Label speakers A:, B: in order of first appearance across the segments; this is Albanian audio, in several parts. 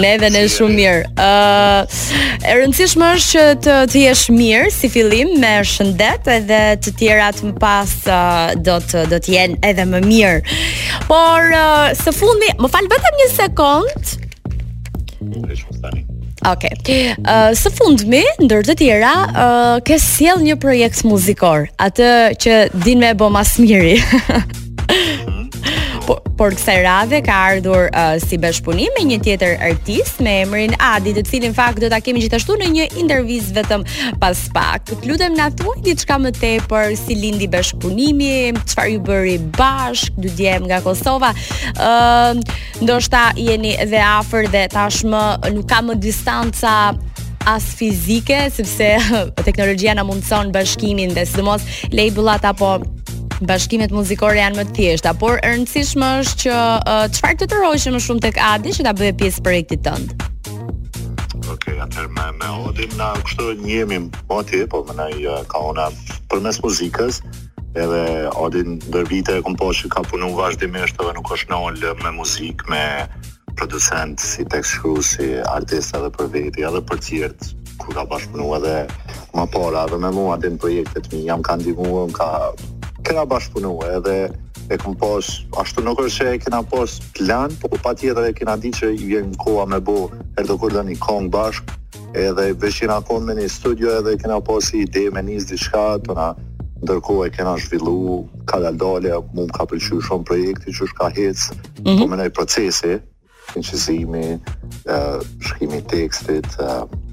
A: Ne
B: edhe
A: ne shumë mirë. Ë uh, e rëndësishme është që të të jesh mirë si fillim me shëndet edhe të tjerat më pas uh, do të do të jenë edhe më mirë. Por uh, së fund, më fal vetëm një sekond. Ok. Uh, së fundmi, ndër të tjera, uh, ke sjell një projekt muzikor, atë që din me e bo ma s'miri. Por, por kësaj radhe ka ardhur uh, si bashkëpunim me një tjetër artist me emrin Adi, të cilin në fakt do ta kemi gjithashtu në një intervistë vetëm pas pak. Të lutem na thuaj diçka më tepër si lindi bashkëpunimi, çfarë ju bëri bashkë, dy djem nga Kosova. Ë, uh, ndoshta jeni dhe afër dhe tashmë nuk ka më distanca as fizike sepse teknologjia na mundson bashkimin dhe sidomos label-at apo Bashkimet muzikore janë më të thjeshta, por e rëndësishme është që çfarë uh, të tërhoqi më shumë tek Adi që ta bëje pjesë projektit tënd.
B: Okej, okay, atëherë me me Adin na kështu njihemi moti, po me u njoh uh, kah ana përmes muzikës, edhe Adi ndër vite e kam pa që ka punu vazhdimisht edhe nuk është nal me muzikë, me producent si tekstshkrues, si artist edhe për veti, edhe për tjerët kur ka bashkëpunu edhe ma para edhe me mu, a din, projektet e mia m'ka ndimu e më ka kena bashkëpunu edhe e kem pas ashtu nuk është që e kena pas plan po patjetër e kena di që i vjen koha me bo herdokur një kong bashkë edhe veç jena kon në një studio edhe kena pas ni ide me nis diçka tani ndërkohë e kena zhvillu kadal-dale mu më ka pëlqy shumë projekti qysh ka hec mm -hmm. po menoj procesi incizimi, shkrimi i tekstit,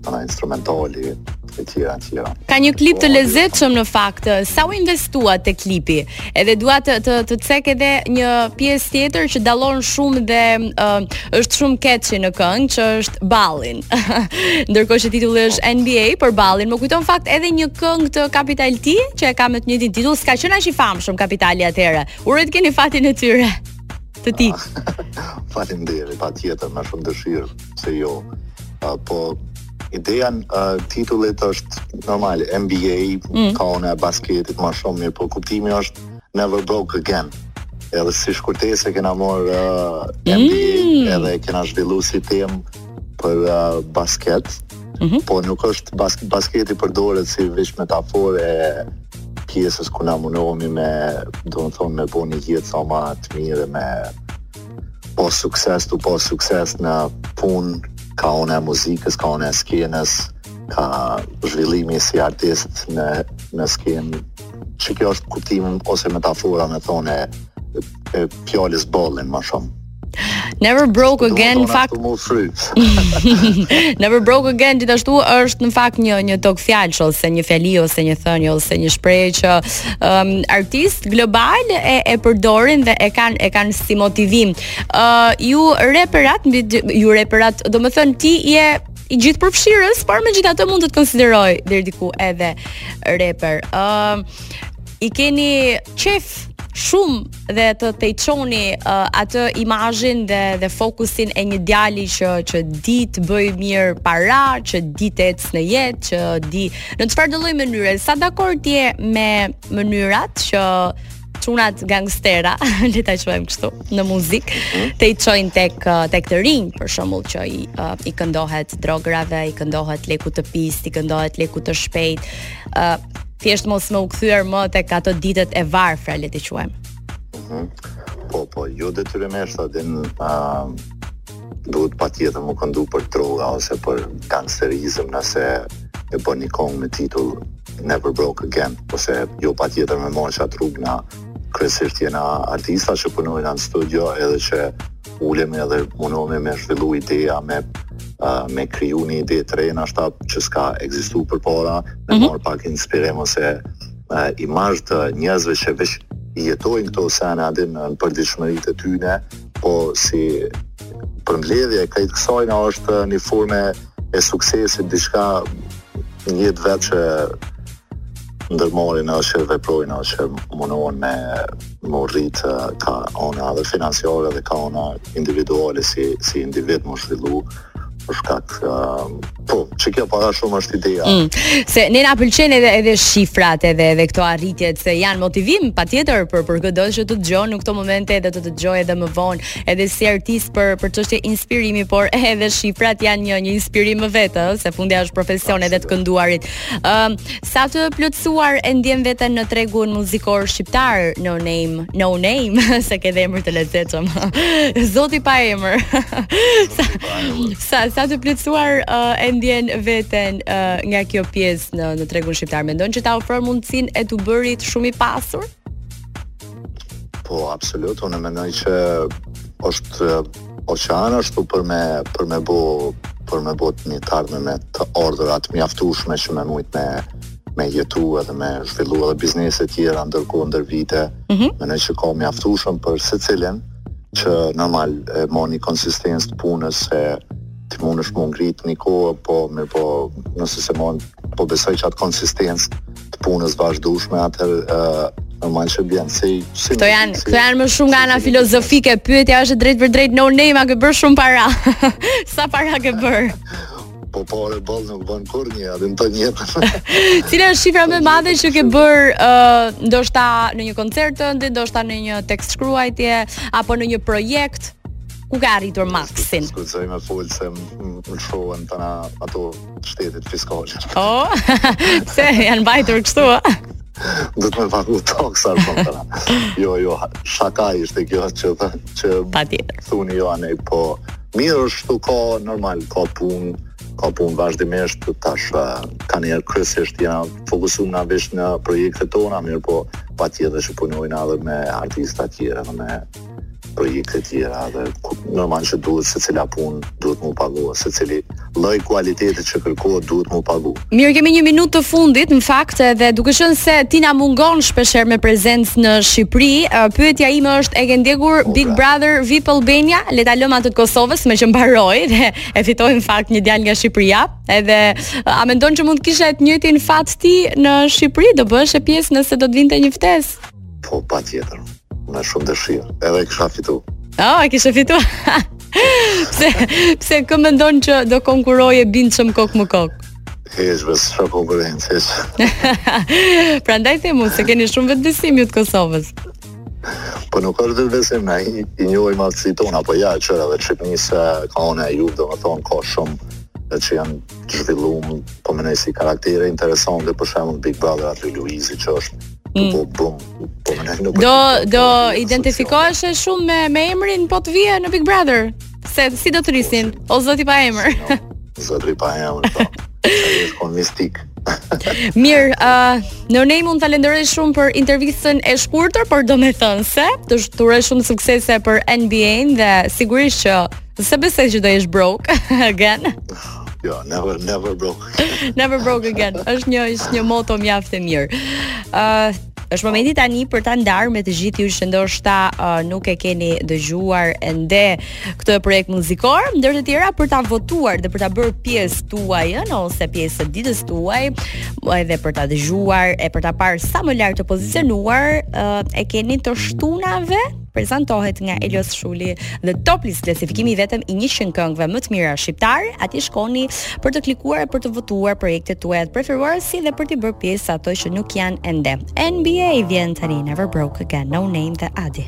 B: ana instrumentale e tjera e tjera.
A: Ka një klip të lezetshëm në fakt. Sa u investua te klipi? Edhe dua të të, të cek edhe një pjesë tjetër që dallon shumë dhe uh, është shumë catchy në këngë, që është Ballin. Ndërkohë që titulli është NBA për Ballin, më kujton në fakt edhe një këngë të Capital T që e ka me të njëjtin titull, s'ka qenë aq i famshëm Capitali atëherë. Uroj të keni fatin e tyre. Të ti.
B: Faleminderit, patjetër, me shumë dëshirë, pse jo. Uh, po, ideja e uh, titullit është normal, NBA, mm. kah ana e basketit ma shumë, mirëpo kuptimi është never broke again. Edhe si shkurtesë e kena marr uh, NBA,
A: mm.
B: edhe e kena zhvillu si temë, për uh, basket,
A: mm -hmm.
B: po nuk është bas basketi përdoret si veç metaforë e pjesës ku na mundohemi me, domethënë, me bo një jetë sa më të mirë me pas sukses, tu pas sukses në punë, kah ana e muzikës, kah ana e skenës, kah zhvillimi si artist në, në skenë, që kjo është kuptimi ose metafora me thonë e, e fjalës ballin ma shumë.
A: Never broke again në fakt. Never broke again gjithashtu është në fakt një një togfjalësh ose një fjali ose një thënie ose një shprehje që um, artistë globalë e e përdorin dhe e kanë e kanë si motivim. Ë uh, ju reperat mbi, ju reperat, domethënë ti je gjithëpërfshirës, por megjithatë mund të të konsideroj deri diku edhe reper. Ë uh, i keni qejf shumë dhe të tejçoni uh, atë imazhin dhe dhe fokusin e një djali që që di të bëjë mirë para, që di të ecë në jetë, që di në çfarëdolloj mënyre, sa dakord ti je me mënyrat që çunat gangstera, le ta quajmë kështu, në muzikë, mhm. tejçojnë tek uh, tek të rinjtë, për shembull që i uh, i këndohet drograve, i këndohet lekut të pistë, i këndohet lekut të shpejtë. Uh, Thjesht mos me u kthy më tek ato ditët e varfra le t'i quajmë. Mhm.
B: Po, po, jo detyrimisht a e din uh, duhet patjetër me këndu për droga ose për gangsterizm nëse e bon një kongë me titull Never Broke Again, ose jo patjetër me marrë qatë rrugë, na kryesisht jena artista që punojnë në studio edhe që ulemi edhe munohemi me zhvillu ideja, me uh, me kriju një ide të re ndoshta që s'ka ekzistu përpara, me
A: mm -hmm.
B: marrë pak inspirim ose uh, imazh të njerëzve që veç i jetojnë këto sene a e din në përditshmëritë e tyne, po si përmbledhje e krejt kësajna është një formë e suksesit, diçka njerëzit vetë që ndërmarrin ose që veprojnë që mundohen me u rrit ka ana edhe financiare dhe ka ana individuale si si individ me u zhvillu për shkak po që kjo para shumë është ideja mm.
A: se neve na pëlqen edhe edhe shifrat edhe edhe këto arritjet se janë motivim patjetër për për këdo që të dëgjon në këto momente edhe të të dëgjoj edhe më vonë edhe si artist për për çështje inspirimi por edhe shifrat janë një një inspirim më vete se fundja është profesion edhe të kënduarit Ëm, uh, sa të plotësuar e ndjen veten në tregun muzikor shqiptar, no name, no name, se ke dhe emër të lezetshëm. Zoti pa emër. sa, sa sa të plotësuar uh, e ndjen veten uh, nga kjo pjesë në në tregun shqiptar. Mendon që ta ofron mundësinë e t'u bërit shumë i pasur?
B: Po, absolut, unë mendoj që është Oqean ashtu për me për me bo për me bo një të ardhme me të ardhura të mjaftueshme që me mujt me me jetu edhe me zhvillu edhe biznese tjera ndërkohë ndër vite. Mm -hmm. Mendoj që ka mjaftueshëm për secilin që normal e mban një konsistencë të punës se ti munesh m'u ngrit një kohë, po mirëpo nëse s'e mban po besoj qat konsistencë punës vazhdueshme atëherë normal që bjen si
A: si Këto janë, këto janë më shumë nga ana filozofike. Pyetja është drejtpërdrejt No Name a ke bërë shumë para. Sa para ke bërë?
B: Po po e boll nuk bën kurrë një, a dëmton një.
A: Cila është shifra më e madhe që ke bërë uh, ndoshta në një koncert tënd, ndoshta në një tekst shkruajtje apo në një projekt? Ku ke arritur maksin?
B: S'guxoj me fol se më shkruan tani ato shteti fiskal.
A: Oh, pse janë mbajtur kështu?
B: duhet me pagu taksa pra tani. jo, jo, shaka ishte kjo që thë, që
A: patjetër.
B: Thuni jo anë, po mirë është tu ka normal ka punë ka punë vazhdimisht tash kanjëherë kryesisht jemi fokusuar na vetë në projekte tona mirë po patjetër që punojmë edhe me artista të tjerë me projekte tjera dhe normal që duhet secila punë duhet m'u pagu secili lloj kualiteti që kërkohet duhet m'u pagu
A: Mirë kemi një minutë të fundit në fakt edhe duke qenë se ti na mungon shpeshherë me prezencë në Shqipëri pyetja ime është e ke ndjekur po, Big pra. Brother VIP Albania le ta lëmë atë të Kosovës meqë mbaroi dhe e fitoi në fakt një djalë nga Shqipëria edhe a mendon që mund të kishe të njëjtin fat ti në Shqipëri do bëheshe pjesë nëse do të vinte një ftesë
B: Po patjetër. Me shumë dëshirë. Edhe e kisha fitu.
A: Ah, oh, e kishe fitu. pse pse kë mendon që do konkurroje bindshëm kokë më
B: kokë? Hiç, s'ka
A: konkurrencë. Prandaj themi se keni shumë vetëbesim ju të Kosovës.
B: Po nuk është vetëbesim, na i, i njohim aftësitë tona, po ja, qëra edhe Shqipnisë ka ona e ju, domethënë ka shumë e që janë zhvilluar po më nëj si karaktere interesante për shembull Big Brother aty Luizi që është Mm. Po bum. Po
A: më nuk. Do do identifikoheshe shumë me me emrin po të vije në Big Brother. Se si do të thërrisnin? O zoti pa emër.
B: Zoti pa emër. Po. Është kon mistik.
A: Mirë, uh, No Name unë të falënderoj shumë për intervistën e shkurtër, por domethënëse, të uroj shumë suksese për NBA-në dhe sigurisht që S'e besoj që do jesh broke again.
B: Jo, never never broke.
A: never broke again. Është një është një moto mjaft e mirë. Ë, uh, është momenti tani për ta ndarë me të gjithë ju që ndoshta uh, nuk e keni dëgjuar ende këtë projekt muzikor, ndër të tjera për ta votuar dhe për ta bërë pjesë tuajën ose pjesë të ditës tuaj, edhe për ta dëgjuar e për ta parë sa më lart të pozicionuar, uh, e keni të shtunave prezantohet nga Elios Shuli dhe Top List klasifikimi i vetëm i 100 këngëve më të mira shqiptare, aty shkoni për të klikuar e për të votuar projektet tuaja të preferuara si dhe për t'i bërë pjesë ato që nuk janë ende. NBA vjen tani Never Broke Again, No Name dhe Adi.